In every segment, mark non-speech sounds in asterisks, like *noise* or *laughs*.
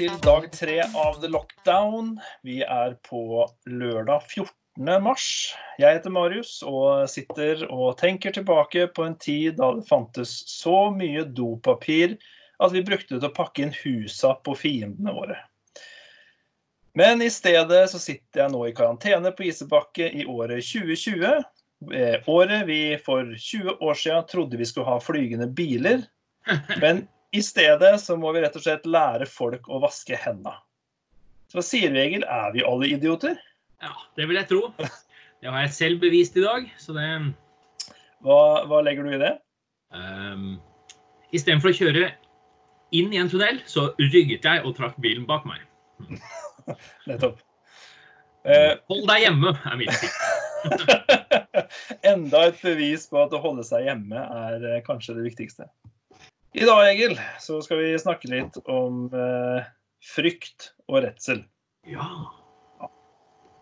til dag tre av The Lockdown. Vi er på lørdag 14. mars. Jeg heter Marius og sitter og tenker tilbake på en tid da det fantes så mye dopapir at vi brukte det til å pakke inn husa på fiendene våre. Men i stedet så sitter jeg nå i karantene på Isebakke i året 2020. Eh, året vi for 20 år siden trodde vi skulle ha flygende biler. *laughs* Men i stedet så må vi rett og slett lære folk å vaske hendene. Så sier Egil? Er vi alle idioter? Ja, det vil jeg tro. Det har jeg selv bevist i dag, så det Hva, hva legger du i det? um, Istedenfor å kjøre inn i en tunnel, så rygget jeg og trakk bilen bak meg. *laughs* Nettopp. Uh, Hold deg hjemme, er mitt tips. *laughs* enda et bevis på at å holde seg hjemme er eh, kanskje det viktigste. I dag, Egil, så skal vi snakke litt om eh, frykt og redsel. Ja.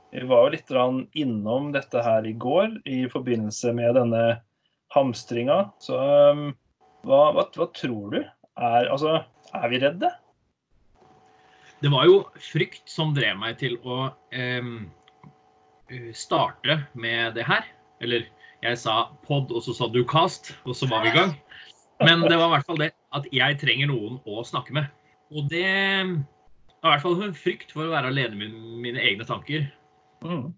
Vi var jo litt innom dette her i går i forbindelse med denne hamstringa. Så um, hva, hva, hva tror du? Er, altså, er vi redde? Det var jo frykt som drev meg til å eh, starte med det her. Eller jeg sa pod, og så sa du cast, og så var vi i gang. Men det var i hvert fall det at jeg trenger noen å snakke med. Og det var i hvert fall en frykt for å være alene med mine egne tanker. Mm.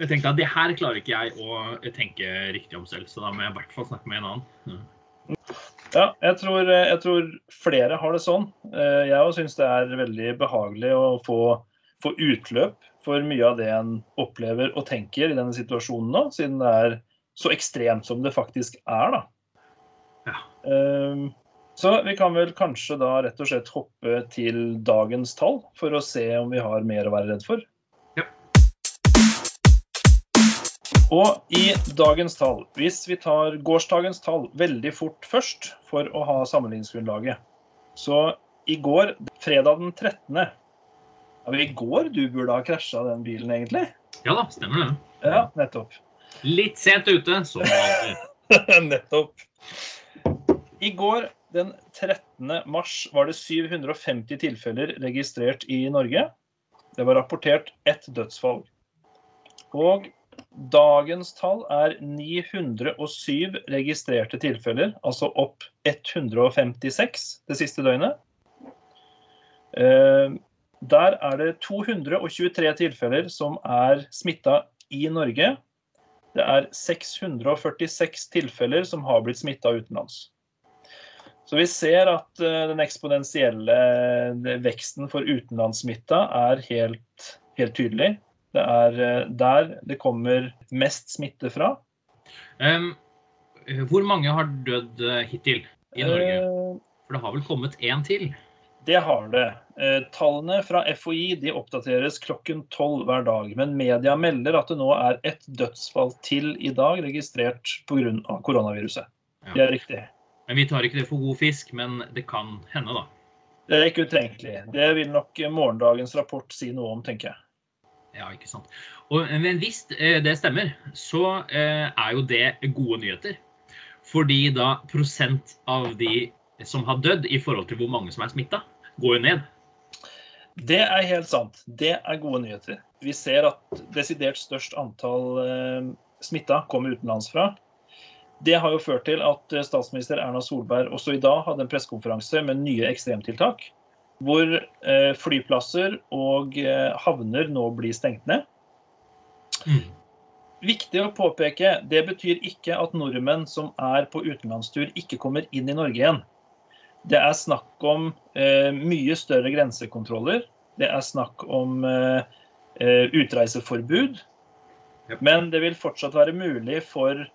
Jeg tenkte at det her klarer ikke jeg å tenke riktig om selv, så da må jeg i hvert fall snakke med en annen. Ja, jeg tror, jeg tror flere har det sånn. Eh, Jeg òg syns det er veldig behagelig å få, få utløp for mye av det en opplever og tenker i denne situasjonen nå, siden det er så ekstremt som det faktisk er, da. Ja. Eh, Så vi kan vel kanskje da rett og slett hoppe til dagens tall for å se om vi har mer å være redd for. Ja. Og i dagens tall, hvis vi tar gårsdagens tall veldig fort først for å ha sammenligningsgrunnlaget. Så i går, fredag den 13. Ja, I går du burde ha krasja den bilen, egentlig. Ja da, stemmer det. Ja, nettopp. Litt sent ute, som vanlig. *laughs* nettopp. I går, den 13. mars, var det 750 tilfeller registrert i Norge. Det var rapportert ett dødsfall. Og dagens tall er 907 registrerte tilfeller, altså opp 156 det siste døgnet. Eh, Der er det 223 tilfeller som er smitta i Norge. Det er 646 tilfeller som har blitt smitta utenlands. Så vi ser at eh, den eksponentielle eh, veksten for utenlandssmitta er helt, helt tydelig. Det er eh, der det kommer mest smitte fra. Um, hvor mange har dødd hittil i Norge? For det har vel kommet én til? Det har det. Tallene fra FHI de oppdateres klokken tolv hver dag. Men media melder at det nå er ett dødsfall til i dag registrert pga. koronaviruset. Ja. Det er riktig. Men Vi tar ikke det for god fisk, men det kan hende, da. Det er ikke utenkelig. Det vil nok morgendagens rapport si noe om, tenker jeg. Ja, ikke sant. Og, men hvis eh, det stemmer, så eh, er jo det gode nyheter. Fordi da prosent av de som har dødd i forhold til hvor mange som er smitta, går jo ned. Det er helt sant. Det er gode nyheter. Vi ser at desidert størst antall eh, smitta kommer utenlandsfra. Det har jo ført til at eh, statsminister Erna Solberg også i dag hadde en pressekonferanse med nye ekstremtiltak. Hvor eh, flyplasser og eh, havner nå blir stengt ned. Mm. Viktig å påpeke, det betyr ikke at nordmenn som er på utenlandstur, ikke kommer inn i Norge igjen. Det er snakk om eh, mye større grensekontroller. Det er snakk om eh, utreiseforbud. Men det vil fortsatt være mulig for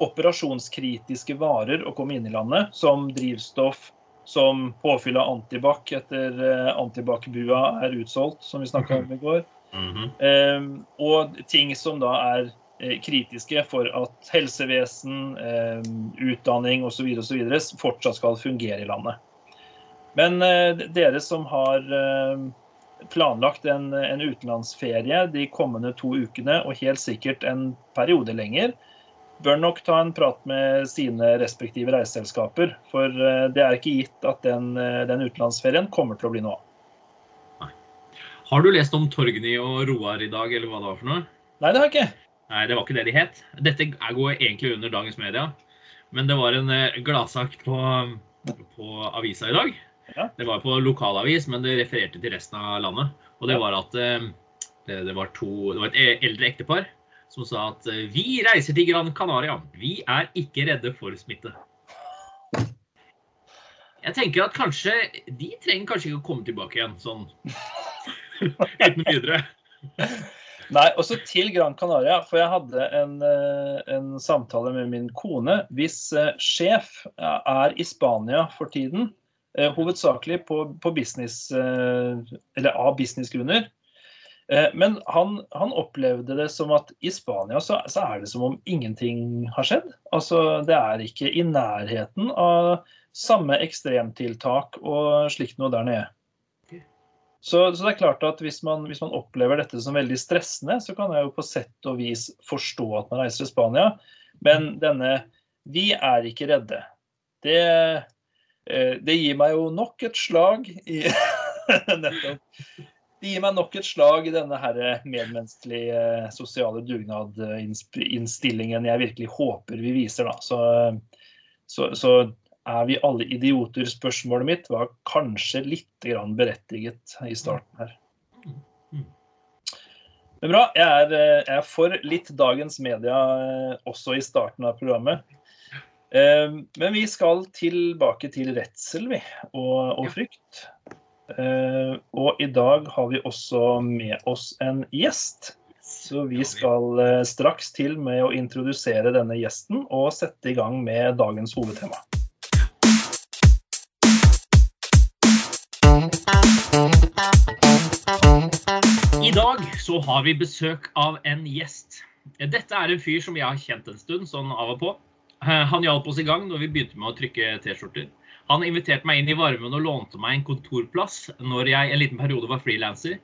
operasjonskritiske varer å komme inn i landet, som drivstoff, som påfyll av antibac etter eh, antibac-bua er utsolgt, som vi snakka om i går. Mhm. Eh, og ting som da er eh, kritiske for at helsevesen, eh, utdanning osv. fortsatt skal fungere i landet. Men eh, dere som har eh, planlagt en, en utenlandsferie de kommende to ukene, og helt sikkert en periode lenger, bør nok ta en prat med sine respektive reiseselskaper. For eh, det er ikke gitt at den, eh, den utenlandsferien kommer til å bli noe av. Har du lest om Torgny og Roar i dag, eller hva det var for noe? Nei, det har jeg ikke. Nei, det var ikke det de het. Dette går egentlig under dagens media. Men det var en eh, gladsak på, på avisa i dag. Det var på lokalavis, men det refererte til resten av landet. Og det var at eh, det, det, var to, det var et e- eldre ektepar som sa at eh, vi reiser til Gran Canaria. Vi er ikke redde for smitte. Jeg tenker at kanskje de trenger kanskje ikke å komme tilbake igjen sånn *laughs* uten videre. Nei, også til Gran Canaria, for jeg hadde en, eh, en samtale med min kone. Hvis sjef er i Spania for tiden, hovedsakelig på, på business, eh, av businessgrunner, eh, men han, han opplevde det som at i Spania så, så er det som om ingenting har skjedd. Altså, det er ikke i nærheten av samme ekstremtiltak og slikt noe der nede. Så, så det er klart at hvis man, hvis man opplever dette som veldig stressende, så kan jeg jo på sett og vis forstå at man reiser til Spania. Men denne 'vi er ikke redde', det, eh, det gir meg jo nok et slag i *laughs* Nettopp. Det gir meg nok et slag i denne her medmenneskelige sosiale dugnadinnstillingen jeg virkelig håper vi viser. Da. Så, så, så er vi alle idioter? Spørsmålet mitt var kanskje litt berettiget i starten her. Men bra. Jeg er, eh, jeg er for litt dagens media eh, også i starten av programmet. Eh, Men vi skal tilbake til redsel, vi, og, og frykt. Eh, Og i dag har vi også med oss en gjest. Så vi skal eh, straks til med å introdusere denne gjesten og sette i gang med dagens hovedtema. I dag så har vi besøk av en gjest. Dette er en fyr som jeg har kjent en stund, sånn av og på. Eh, Han hjalp oss i gang når vi begynte med å trykke T-skjorter. Han inviterte meg inn i varmen og lånte meg en kontorplass når jeg en liten periode var frilanser.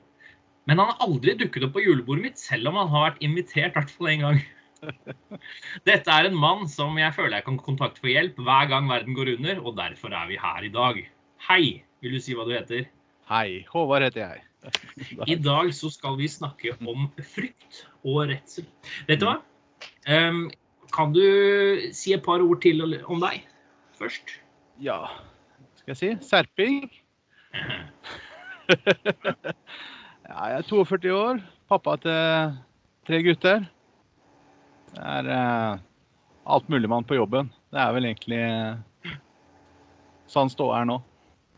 Men han har aldri dukket opp på julebordet mitt, selv om han har vært invitert i hvert fall én gang. *laughs* Dette er en mann som jeg føler jeg kan kontakte for hjelp hver gang verden går under, og derfor er vi her i dag. Hei, vil du si hva du heter? Hei, Håvard heter jeg. *laughs* I dag så skal vi snakke om frykt og redsel. Vet du hva? Ehm, kan du si et par ord til om deg først? Ja, skal jeg si serping. *laughs* Ja, jeg er 42 år, pappa til tre gutter. Det er eh, mann på jobben. Det er vel egentlig eh, sånn ståa er nå.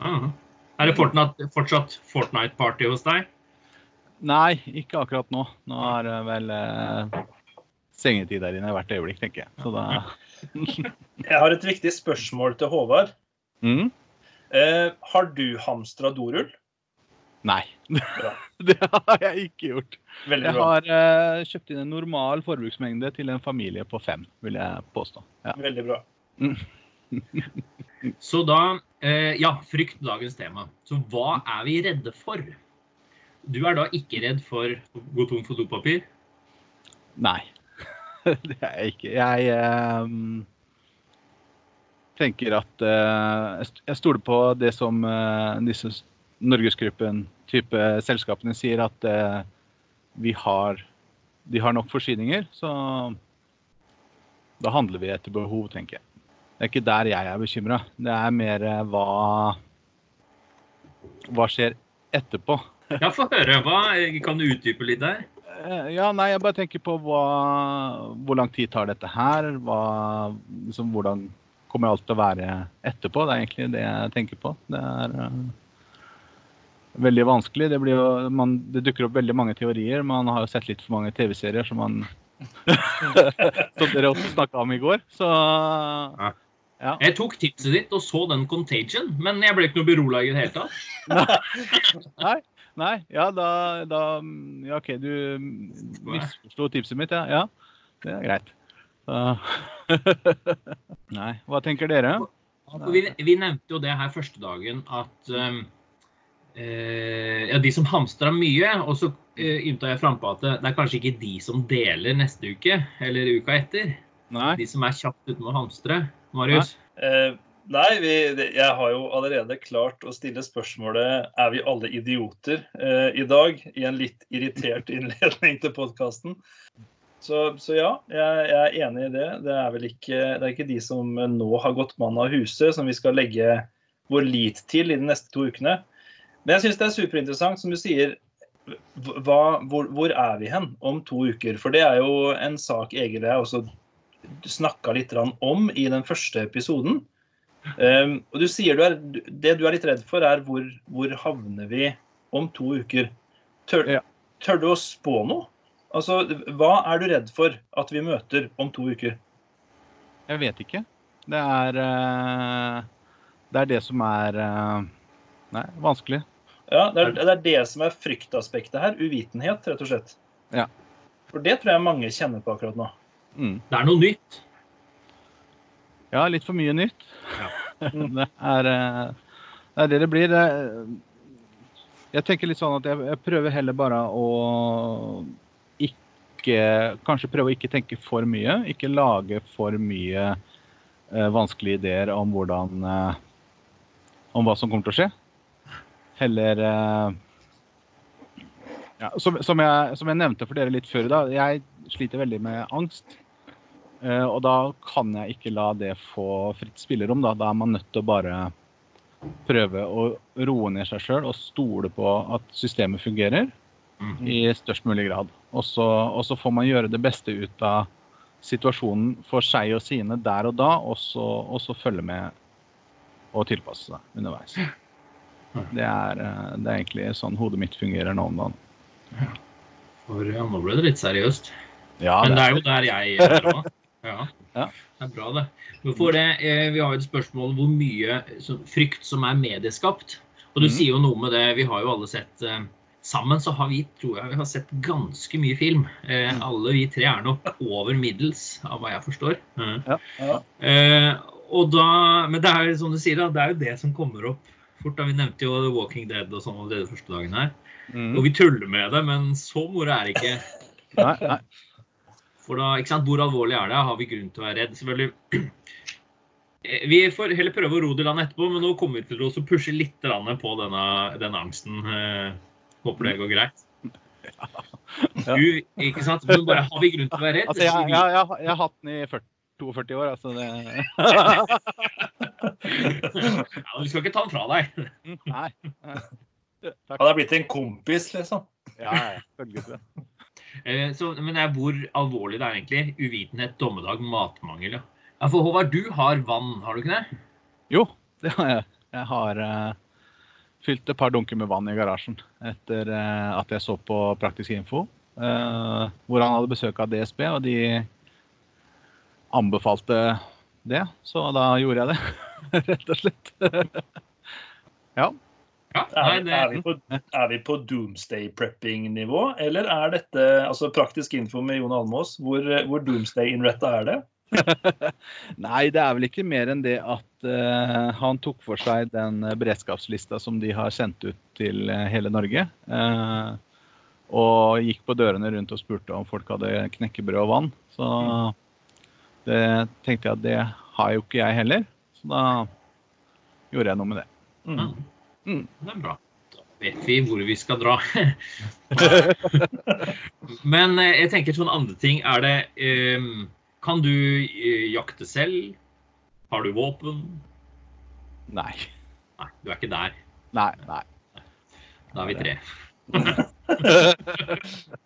Aha. Er det Fortnite, fortsatt Fortnite-party hos deg? Nei, ikke akkurat nå. Nå er det vel eh, sengetid der inne hvert øyeblikk, tenker jeg. Så da Jeg har et viktig spørsmål til Håvard. mm? Eh, har du hamstra dorull? Nei. Bra. *laughs* det har jeg ikke gjort. Veldig Jeg bra. har uh, kjøpt inn en normal forbruksmengde til en familie på fem, vil jeg påstå. Ja. Veldig bra. *laughs* Så da eh, Ja, frykt dagens tema. Så hva er vi redde for? Du er da ikke redd for å gå tom for dopapir? Nei, *laughs* det er jeg ikke. Jeg um, tenker at uh, jeg stoler på det som uh, disse Norgesgruppen-type selskapene sier, at uh, vi har, de har nok forsyninger. Så da handler vi etter behov, tenker jeg. Det er ikke der jeg er bekymra. Det er mer hva Hva skjer etterpå? Ja, få høre. Hva, kan du utdype litt der? Eh, Ja, nei, jeg bare tenker på hva, hvor lang tid tar dette her? Hva, liksom, hvordan kommer alt til å være etterpå? Det er egentlig det jeg tenker på. Det er uh, veldig vanskelig. Det, blir jo, man, det dukker opp veldig mange teorier. Man har jo sett litt for mange TV-serier som man *laughs* Som dere også snakka om i går. Så ja. Jeg tok tipset ditt og så den Contagion, men jeg ble ikke noe beroliget i det hele tatt. *laughs* Nei, nei, ja, da, da Ja, OK, du misforsto tipset mitt, ja. ja. Det er greit. *laughs* Nei, hva tenker dere? Vi, vi nevnte jo det her første dagen at um, eh, ja, de som hamstra mye, og så eh, ymta jeg frampå at det, er kanskje ikke de som deler neste uke eller uka etter. Nei. De som er kjapt ute med å hamstre. Marius? Eh, nei, vi, jeg har jo allerede klart å stille spørsmålet er vi alle idioter eh, i dag, i en litt irritert *laughs* innledning til podkasten. Så, så ja, jeg, jeg er enig i det. Det er vel ikke, er ikke de som nå har gått mann av huset, som vi skal legge vår lit til i de neste to ukene. Men jeg syns det er superinteressant, som du sier. Hva, hvor, hvor er vi hen om to uker? For det er jo en sak Egil og jeg også snakka litt om i den første episoden. Um, og du sier du er, Det du er litt redd for, er hvor, hvor havner vi om to uker? Tør, Ja. tør du å spå noe? Altså, Hva er du redd for at vi møter om to uker? Jeg vet ikke. Det er eh, Det er det som er eh, Nei, vanskelig. Ja, det er, det er det som er fryktaspektet her. Uvitenhet, rett og slett. Ja. For det tror jeg mange kjenner på akkurat nå. Mm. Det er noe nytt. Ja, litt for mye nytt. Ja. *laughs* det, er, eh, det er det det blir. Jeg tenker litt sånn at jeg, jeg prøver heller bare å ikke Kanskje prøve å ikke tenke for mye. Ikke lage for mye eh, vanskelige ideer om hvordan eh, Om hva som kommer til å skje. Heller eh, ja, som, som, jeg, som jeg nevnte for dere litt før i dag, jeg sliter veldig med angst. Eh, og da kan jeg ikke la det få fritt spillerom. Da, da er man nødt til å bare prøve å roe ned seg sjøl og stole på at systemet fungerer Mhm. i størst mulig grad. Og så, får man gjøre det beste ut av situasjonen for seg og sine der og da, og så, følge med og tilpasse seg underveis. Det er, eh, det er egentlig sånn hodet mitt fungerer nå om dagen. For ja, nå ble det litt seriøst. Ja, Men det er jo der jeg er òg. Ja. Ja. Det er bra, det. Men for det, eh, Vi har jo et spørsmål hvor mye frykt som er medieskapt. Og du mm. sier jo noe med det. Vi har jo alle sett eh, Sammen så har vi tror jeg, vi har sett ganske mye film. Eh, Mhm. alle vi tre er nok over middels, av hva jeg forstår. Ja, Ja. Eh, og da, men det er jo som du sier, da, det er jo det som kommer opp fort. da Vi nevnte jo The Walking Dead og sånn allerede første dagen her. mm, Og vi tuller med det, men så moro er det ikke. nei, nei. For da, ikke sant, Hvor alvorlig er det? Har vi grunn til å være redd? Selvfølgelig. *clears throat* Vi får heller prøve å ro det i land etterpå, men nå kommer vi til å pushe litt på denne, denne angsten. Eh, Håper det går greit. *laughs* Ja. Du, ikke sant? Men bare har vi grunn til å være redd? Altså, jeg, jeg, jeg, jeg har hatt den i 40, 42 år, altså det *laughs* ja, du skal ikke ta den fra deg. Nei. nei. Takk. Han er blitt en kompis, liksom. Ja, ja, selvfølgelig. Eh, Så, men det er hvor alvorlig det er egentlig. Uvitenhet, dommedag, matmangel. Ja. For Håvard, du har vann, har du ikke det? Jo, det har jeg. Jeg har uh, fylt et par dunker med vann i garasjen etter uh, at jeg så på Praktisk info, uh, hvor han hadde besøk av DSB, og de anbefalte det. Så da gjorde jeg det, *laughs* rett og slett. *laughs* ja. Ja, nei, Er, det, er, vi på, er vi på doomsday prepping-nivå, eller er dette altså praktisk info med Jon Almås? Hvor, hvor doomsday-innretta er det? *laughs* Nei, det er vel ikke mer enn det at uh, han tok for seg den beredskapslista som de har sendt ut til eh, hele Norge. Uh, og gikk på dørene rundt og spurte om folk hadde knekkebrød og vann. Så det tenkte jeg at det har jo ikke jeg heller. Så da gjorde jeg noe med det. Mm. Mm. det er bra. Da vet vi hvor vi skal dra. *laughs* Men eh, jeg tenker sånn andre ting. Er det um, Kan du eh, jakte selv? Har du våpen? Nei. Nei, du er ikke der. Nei. nei. Da er vi tre. *laughs*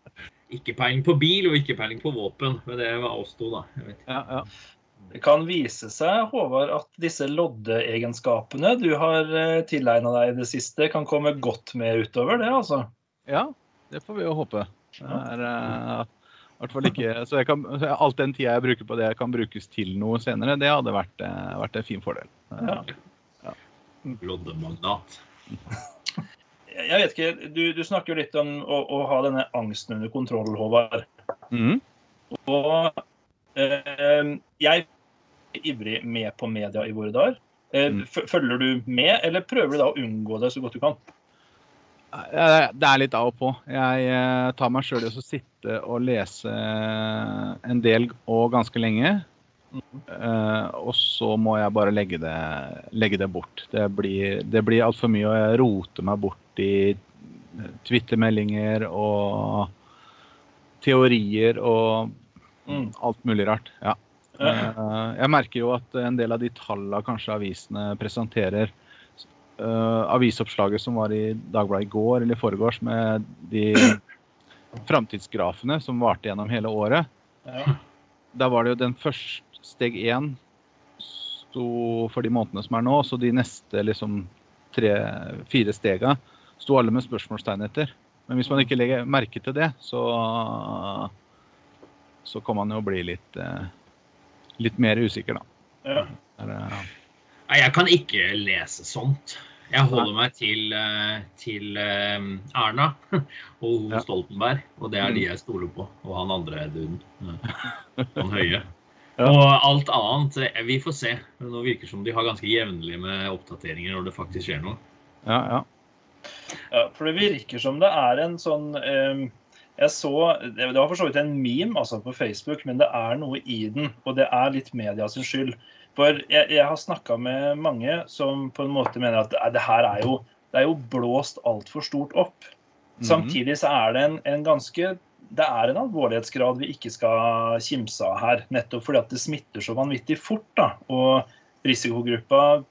Ikke peiling på bil og ikke peiling på våpen. Men det var oss to, da. Jeg vet. Ja, ja. Det kan vise seg, Håvard, at disse loddeegenskapene du har tilegna deg i det siste, kan komme godt med utover det, altså. ja, det får vi jo håpe. Det er, uh, hvert fall ikke, så jeg kan, Alt den tida jeg bruker på det kan brukes til noe senere, det hadde vært, eh, vært en fin fordel. Ja. Loddemagnat. Jeg vet ikke, Du, du snakker jo litt om å, å ha denne angsten under kontroll, Håvard. Mm. Og eh, jeg ivrig med på media i våre dager. Eh, Mm. Følger du med, eller prøver du da å unngå det så godt du kan? Eh, Det er litt av og på. Jeg eh, tar meg sjøl i å sitte og lese en del og ganske lenge. Eh, og så må jeg bare legge det, legge det bort. Det blir, det blir altfor mye, og jeg roter meg bort i Twitter-meldinger og teorier og Mm. alt mulig rart. Ja. Eh, Jeg merker jo at en del av de tallene kanskje avisene presenterer eh, Avisoppslaget som var i Dagbladet i går eller i forgårs med de framtidsgrafene som varte gjennom hele året. Ja. Da var det jo den første steg én sto for de månedene som er nå, så de neste liksom tre-fire stega sto alle med spørsmålstegn etter. Men hvis man ikke legger merke til det, så så kan man jo bli litt eh, litt mer usikker, da. Ja. Er, eh, Nei, jeg kan ikke lese sånt. Jeg holder meg til, eh, til eh, Erna *laughs* og Ja. Stoltenberg, og det er Mm. de jeg stoler på. Og han andre duden. *laughs* Han høye. Ja. Og alt annet, vi får se. Nå virker det som de har ganske jevnlig med oppdateringer når det faktisk skjer noe. ja, ja. Ja, for det virker som det er en sånn eh, Jeg så Det var for så vidt en meme altså på Facebook, men det er noe i den. Og det er litt media sin skyld. For jeg, jeg har snakka med mange som på en måte mener at det her er jo, det er jo blåst altfor stort opp. Mhm. Samtidig så er det en, en ganske det er en alvorlighetsgrad vi ikke skal kimse av her. Nettopp fordi at det smitter så vanvittig fort. da, Og risikogruppa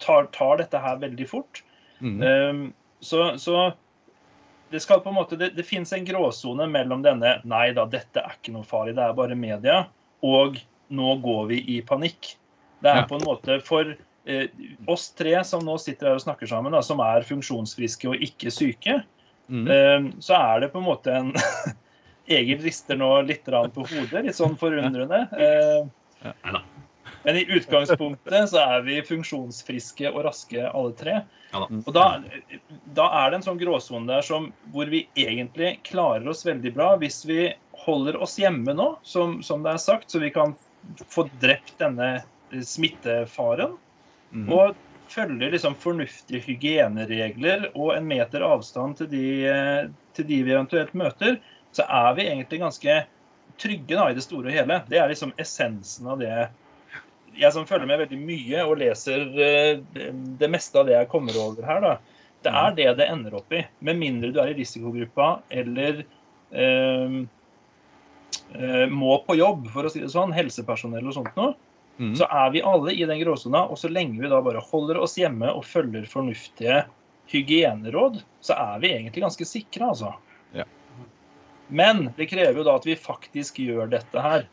tar, tar dette her veldig fort. Mhm. Um, så, så det skal på en måte, det, det finnes en gråsone mellom denne nei da, dette er ikke noe farlig, det er bare media, og nå går vi i panikk. Det er Ja. på en måte for eh, oss tre som nå sitter her og snakker sammen, da, som er funksjonsfriske og ikke syke, mm. eh, så er det på en måte en *laughs* Egil rister nå litt på hodet, litt sånn forundrende. Eh, Neida. Men i utgangspunktet så er vi funksjonsfriske og raske alle tre. Ja da. Og da, da er det en sånn gråsone der som, hvor vi egentlig klarer oss veldig bra hvis vi holder oss hjemme nå, som, som det er sagt, så vi kan få drept denne eh, smittefaren. Mhm. Og følger liksom fornuftige hygieneregler og en meter avstand til de, eh, til de vi eventuelt møter, så er vi egentlig ganske trygge da, i det store og hele. Det er liksom essensen av det jeg som følger med veldig mye og leser eh, det- meste av det jeg kommer over her, da. Det er det det ender opp i. Med mindre du er i risikogruppa eller eh, eh, må på jobb, for å si det sånn, helsepersonell og sånt noe, mm. så er vi alle i den gråsona. Og så lenge vi da bare holder oss hjemme og følger fornuftige hygieneråd, så er vi egentlig ganske sikre, altså. Ja. Men det krever jo da at vi faktisk gjør dette her.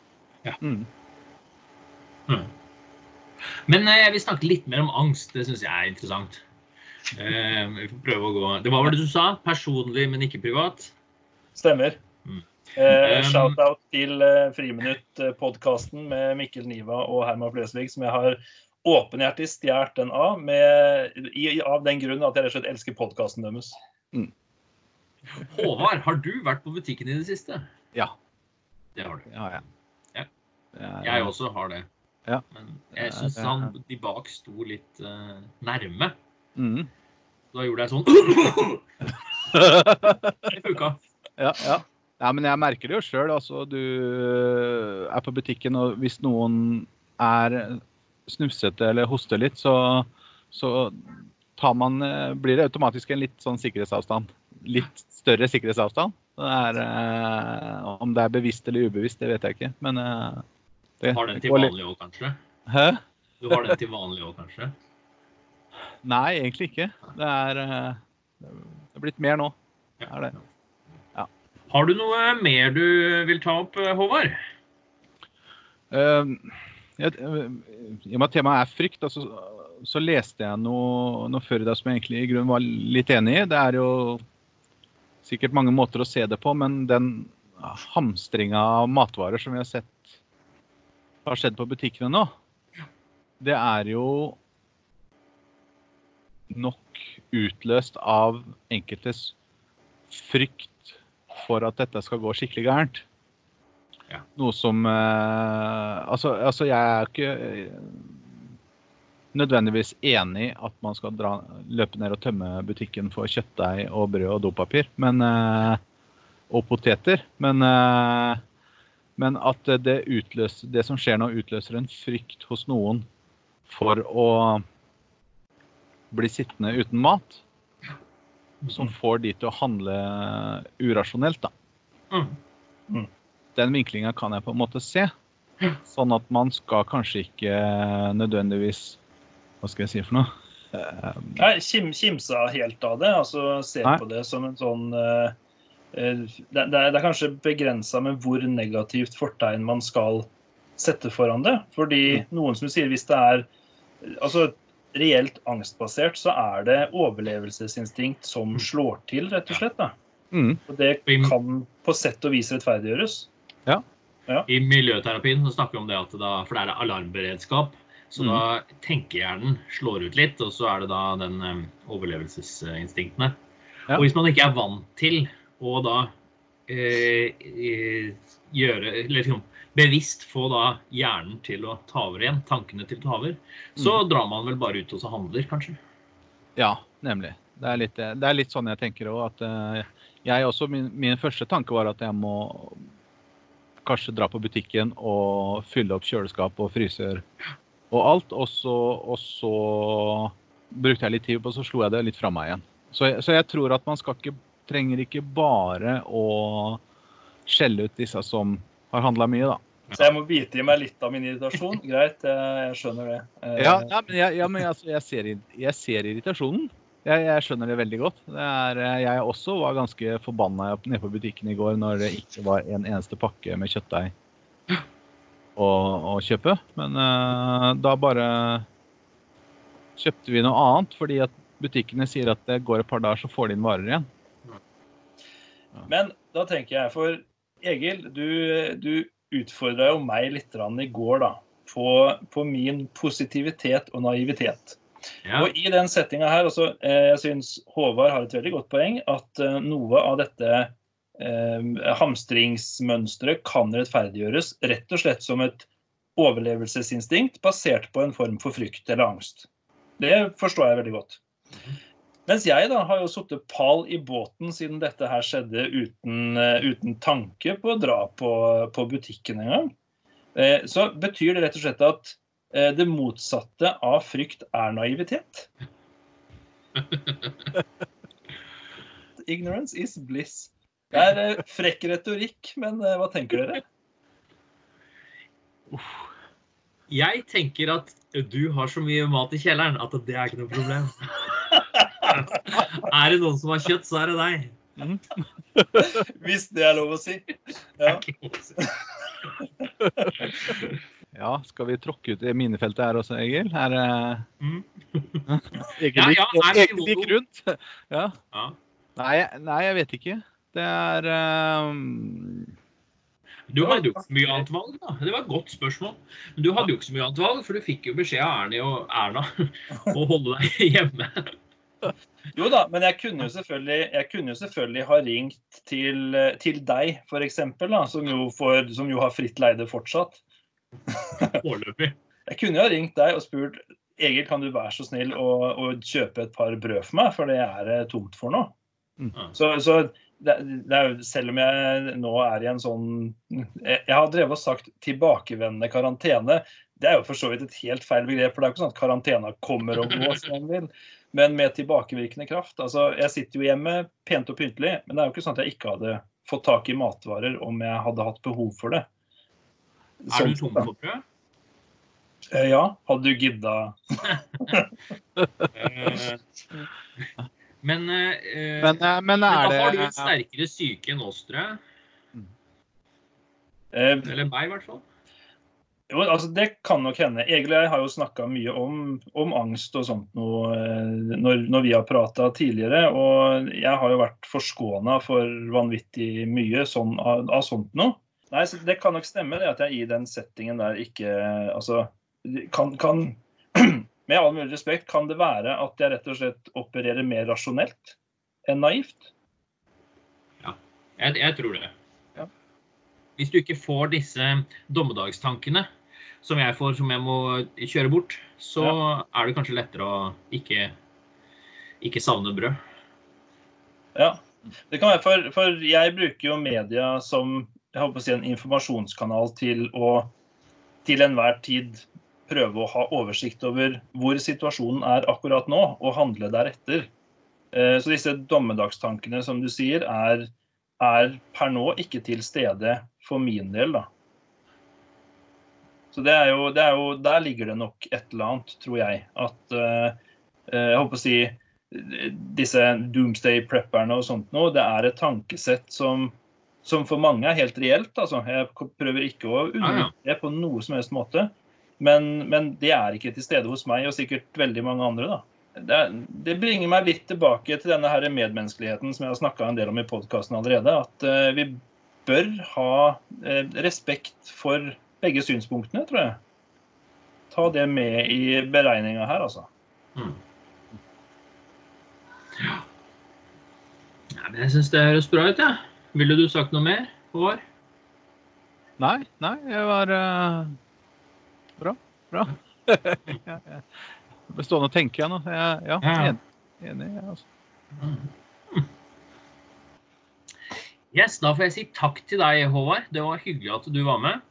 Mhm. Men eh, jeg vil snakke litt mer om angst. Det syns jeg er interessant. Eh, vi får prøve å gå Det var vel det du sa? Personlig, men ikke privat? Stemmer. Mm. Eh, Um, Shout-out til eh, Friminutt-podkasten med Mikkel Niva og Herman Flesvig, som jeg har åpenhjertig stjålet den av, med, i, av den grunn at jeg rett og slett elsker podkasten deres. Håvard, har du vært på butikken i det siste? Ja. Det har du. Ja, ja. Ja. Jeg også har det. Ja. Men jeg syns han de bak sto litt uh, nærme. Mm. Da gjorde jeg sånn *laughs* Det funka. Ja, ja. ja, men jeg merker det jo sjøl. Altså, du er på butikken, og hvis noen er snufsete eller hoster litt, så, så tar man, eh, blir det automatisk en litt sånn sikkerhetsavstand. Litt større sikkerhetsavstand. Det er, eh, om det er bevisst eller ubevisst, det vet jeg ikke. Men eh, det, Har den til vanlig òg, kanskje? Hæ? Du har den til vanlig òg, kanskje? *laughs* Nei, egentlig ikke. Det er, eh, det er blitt mer nå. Ja. Er det. Har du noe mer du vil ta opp, eh, Håvard? Uh, jeg, eh, I og med at temaet er frykt, altså, så leste jeg noe, noe før i dag som jeg egentlig i grunnen var litt enig i. Det er jo sikkert mange måter å se det på, men den hamstringa av matvarer som vi har sett har skjedd på butikkene nå, det er jo nok utløst av enkeltes frykt for at dette skal gå skikkelig gærent. Ja. Noe som eh, altså, altså, jeg er ikke eh, nødvendigvis enig i at man skal dra, løpe ned og tømme butikken for kjøttdeig og brød og dopapir men, eh, og poteter. Men, eh, Men at det, utløser, det som skjer nå, utløser en frykt hos noen for å bli sittende uten mat, som får de til å handle urasjonelt, da. Mm. Den vinklinga kan jeg på en måte se. Sånn at man skal kanskje ikke nødvendigvis Hva skal jeg si for noe? Eh, Nei, kim, kimsa helt av det. altså Se Nei. på det som en sånn eh, det, det, er, det er kanskje begrensa med hvor negativt fortegn man skal sette foran det. Fordi noen som sier hvis det er altså reelt angstbasert, så er det overlevelsesinstinkt som slår til, rett og slett. da. mm, Og det kan på sett og vis rettferdiggjøres. I miljøterapien så snakker vi om det at da, for det er alarmberedskap, så Mm. da tenkehjernen slår ut litt, og så er det da den um, overlevelsesinstinktene. Ja. Og hvis man ikke er vant til å da eh, eh, gjøre Eller liksom bevisst få da hjernen til å ta over igjen, tankene til å ta over, så Mm. drar man vel bare ut og så handler, kanskje. Ja, nemlig. Det er litt, det er litt sånn jeg tenker òg. At eh, jeg også, min, min første tanke var at jeg må kanskje dra på butikken og fylle opp kjøleskap og fryser og alt. Og så, og så brukte jeg litt tid på, og så slo jeg det litt fra meg igjen. Så, så jeg tror at man skal ikke, trenger ikke bare å skjelle ut disse som har handla mye, da. Så jeg må bite i meg litt av min irritasjon. *laughs* Greit, jeg, jeg skjønner det. Eh, Ja, ja men, jeg, ja, men altså, jeg, ser, jeg ser irritasjonen. Jeg, jeg skjønner det veldig godt. Det er, eh, jeg også var ganske forbanna nede på butikken i går når det ikke var en eneste pakke med kjøttdeig å, å kjøpe. Men uh, da bare kjøpte vi noe annet, fordi at butikkene sier at det går et par dager, så får de inn varer igjen. Men da tenker jeg, for Egil, du, du utfordra jo meg litt i går da, på, på min positivitet og naivitet. Ja. Og i den settinga her, altså, eh, jeg syns Håvard har et veldig godt poeng, at eh, noe av dette eh, hamstringsmønsteret kan rettferdiggjøres rett og slett som et overlevelsesinstinkt basert på en form for frykt eller angst. Det forstår jeg veldig godt. Mens jeg da har jo sittet pal i båten siden dette her skjedde uten, eh, uten tanke på å dra på, på butikken engang. Eh, Så betyr det rett og slett at eh, det motsatte av frykt er naivitet. Ignorance is bliss. Det er eh, frekk retorikk, men eh, hva tenker dere? Jeg tenker at du har så mye mat i kjelleren at det er ikke noe problem. Er det noen som har kjøtt, så er det deg. *laughs* Hvis det er lov å si. Ja. *laughs* Ja, skal vi tråkke ut i minefeltet her også, Egil? Her, Mm. *laughs* Egil Ja, ja, er det Egil gikk rundt? Ja. Ja. Nei, nei, jeg vet ikke. Det er um... Du hadde jo ikke så mye annet valg, da. Det var et godt spørsmål. Men du hadde jo ikke så mye annet valg, for du fikk jo beskjed av Ernie og Erna å holde deg hjemme. Jo da, men jeg kunne jo selvfølgelig, jeg kunne jo selvfølgelig ha ringt til, eh, til deg, f.eks., som, jo får- som jo har fritt leide fortsatt. Foreløpig. Jeg kunne jo ha ringt deg og spurt Egil, kan du være så snill å, å kjøpe et par brød for meg, for det er tomt for nå. Mm. Så, så det, det er selv om jeg nå er i en sånn Jeg, jeg har drevet og sagt tilbakevendende karantene. Det er jo for så vidt et helt feil begrep, for det er jo ikke sånn at karantena kommer og går som vil. Men med tilbakevirkende kraft. Altså, jeg sitter jo hjemme pent og pyntelig, men det er jo ikke sånn at jeg ikke hadde fått tak i matvarer om jeg hadde hatt behov for det. Er Sånn du tom for brød? Eh, Ja, hadde du gidda *laughs* Eh, Men, eh, men, eh, men men er da har du det en sterkere syke enn oss, tror jeg. eh, Eller meg, i hvert fall. Jo, altså Det kan nok hende. Egil og jeg har jo snakka mye om, om angst og sånt noe eh, når, når vi har prata tidligere. Og jeg har jo vært forskåna for vanvittig mye sånn, av, av sånt noe. Nei, så Det kan nok stemme det at jeg i den settingen der ikke Altså kan, kan *clears throat* Med all mulig respekt, kan det være at jeg rett og slett opererer mer rasjonelt enn naivt? Jeg, jeg tror det. Ja. Hvis du ikke får disse dommedagstankene som jeg får, som jeg må kjøre bort, så er det kanskje lettere å ikke, ikke savne brød. Ja. Det kan være for, for jeg bruker jo media som jeg håper å si, en informasjonskanal til å til enhver tid prøve å ha oversikt over hvor situasjonen er akkurat nå, og handle deretter. Eh, så disse dommedagstankene, som du sier, er, er per nå ikke til stede for min del, da. Så det er, jo, det er jo, Der ligger det nok et eller annet, tror jeg. At uh, Jeg håper å si disse doomsday prepperne og sånt noe, det er et tankesett som, som for mange er helt reelt. altså. Jeg prøver ikke å undervurdere det på noe som helst måte. Men, men, det er ikke til stede hos meg og sikkert veldig mange andre. da. Det, det bringer meg litt tilbake til denne her medmenneskeligheten som jeg har snakka en del om i podkasten allerede. At uh, vi bør ha uh, respekt for begge synspunktene, tror jeg. Ta det med i beregninga her, altså. Mm. Ja. ja. men jeg syns det høres bra ut, jeg. Ja. Ville du sagt noe mer, Håvard? Nei, nei, jeg var uh, bra. Bra. jeg ble stående og tenke igjen. Ja, ja, enig. enig altså. Mm. Yes, da får jeg si takk til deg, Håvard. Det var hyggelig at du var med.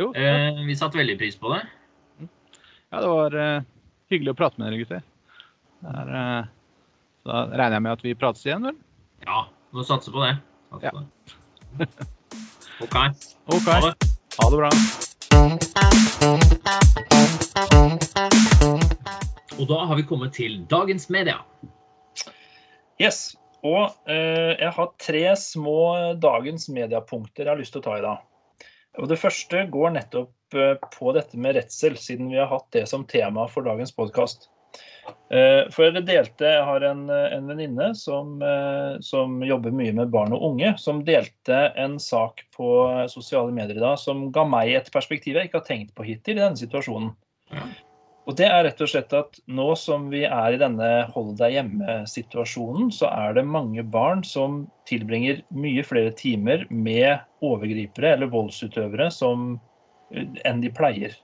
Jo, eh, vi satte veldig pris på det. Ja, det var uh, hyggelig å prate med dere, gutter. Der, uh, da regner jeg med at vi prates igjen, vel? Ja, må satse på det. Satse ja. på det. OK. okay. Ha det. Ha det bra. Og da har vi kommet til dagens media. Yes. Og eh, jeg har tre små dagens mediepunkter jeg har lyst til å ta i dag. Og Det første går nettopp eh, på dette med redsel, siden vi har hatt det som tema for dagens podkast. Eh, for jeg delte, jeg har en, en venninne som, eh, som, jobber mye med barn og unge, som delte en sak på sosiale medier i dag som ga meg et perspektiv jeg ikke har tenkt på hittil i denne situasjonen. Og det er rett og slett at nå som vi er i denne hold deg hjemme-situasjonen, så er det mange barn som tilbringer mye flere timer med overgripere eller voldsutøvere som, eh, enn de pleier.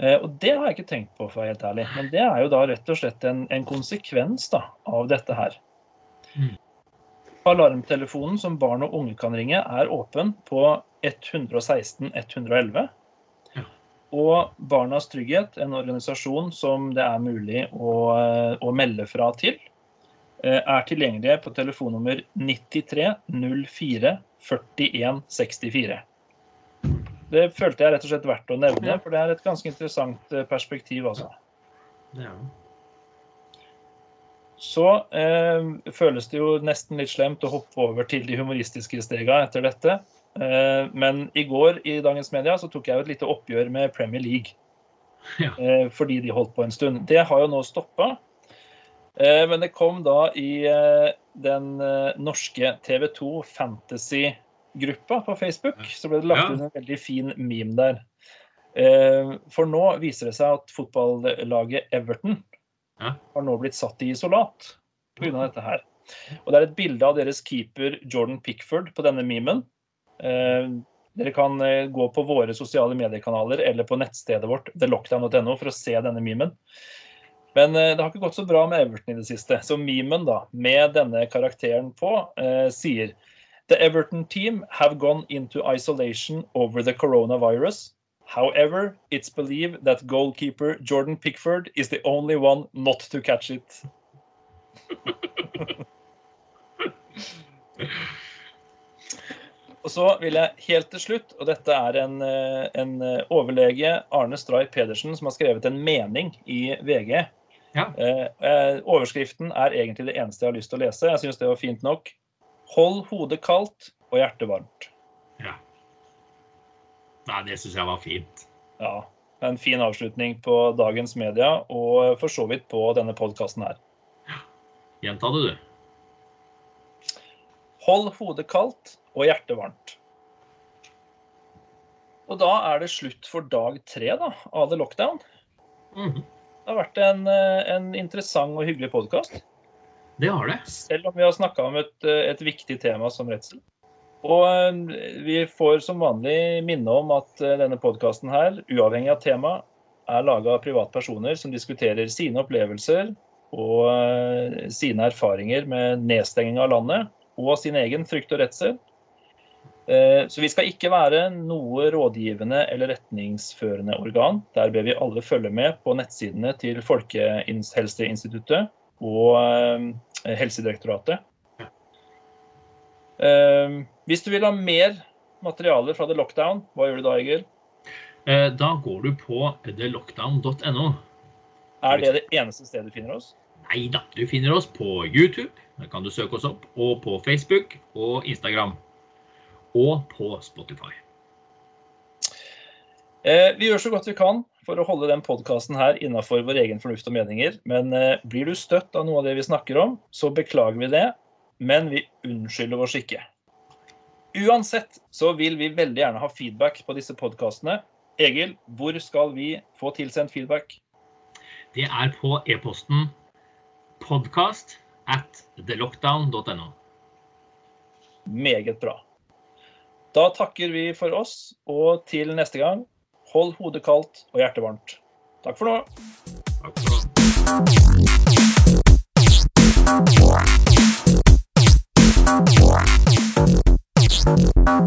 Eh, og det har jeg ikke tenkt på, for å være helt ærlig. Men det er jo da rett og slett en, en konsekvens da, av dette her. Mm. Alarmtelefonen som barn og unge kan ringe, er åpen på 116 111 og Barnas Trygghet, en organisasjon som det er mulig å, å melde fra til, eh, er tilgjengelige på telefonnummer 93 04 41 64. Det følte jeg rett og slett verdt å nevne, for det er et ganske interessant eh, perspektiv. altså. Ja. Så eh, føles det jo nesten litt slemt å hoppe over til de humoristiske stega etter dette. Eh, men i går i Dagens Media så tok jeg jo et lite oppgjør med Premier League. *laughs* Ja. Eh, fordi de holdt på en stund. Det har jo nå stoppa. Eh, men det kom da i den norske TV 2 Fantasy-gruppa på Facebook, så ble det lagt ut en veldig fin meme der. For nå viser det seg at fotballaget Everton har nå blitt satt i isolat pga. dette her. Og det er et bilde av deres keeper Jordan Pickford på denne memen. Eh, dere kan eh, gå på våre sosiale mediekanaler eller på nettstedet vårt thelockdown.no for å se denne memen. Men eh, det har ikke gått så bra med Everton i det siste. Så memen da, med denne karakteren på eh, sier The Everton team have gone into isolation over the coronavirus. However, it's believed that goalkeeper Jordan Pickford is the only one not to catch it. *laughs* *laughs* *laughs* Og så vil jeg helt til slutt, og dette er en, eh, en eh, overlege, Arne Stray Pedersen, som har skrevet en mening i VG. Ja. Eh, overskriften er egentlig det eneste jeg har lyst til å lese. Jeg syns det var fint nok. Hold hodet kaldt og hjertet varmt. Ja. Nei, det syns jeg var fint. Ja. En fin avslutning på dagens media, og for så vidt på denne podkasten her. Ja. Gjenta det, du. Hold hodet kaldt og hjertevarmt. Og da er det slutt for dag tre da, av The Lockdown. Mm. Det har vært en, eh, en interessant og hyggelig podkast. Det har det. Selv om vi har snakka om et, eh, et, viktig tema som redsel. Og eh, vi får som vanlig minne om at denne podkasten her, uavhengig av tema, er laga av privatpersoner som diskuterer sine opplevelser og sine erfaringer med nedstenging av landet og sin egen frykt og redsel. Eh, Så vi skal ikke være noe rådgivende eller retningsførende organ. Der ber vi alle følge med på nettsidene til Folkehelseinstituttet og eh, Helsedirektoratet. Eh, Hvis du vil ha mer materiale fra The Lockdown, hva gjør du da, Egil? Da går du på thelockdown.no. Er det det eneste stedet du finner oss? Nei da, du finner oss på YouTube, der kan du søke oss opp, og på Facebook og Instagram. Og på Spotify. Eh, Vi gjør så godt vi kan for å holde den podkasten her innafor vår egen fornuft og meninger. Men eh, blir du støtt av noe av det vi snakker om, så beklager vi det. Men vi unnskylder oss ikke. Uansett så vil vi veldig gjerne ha feedback på disse podkastene. Egil, hvor skal vi få tilsendt feedback? Det er på e-posten podcast at thelockdown.no. Meget bra. Da takker vi for oss, og til neste gang, hold hodet kaldt og hjertet varmt. Takk for nå. Takk for nå.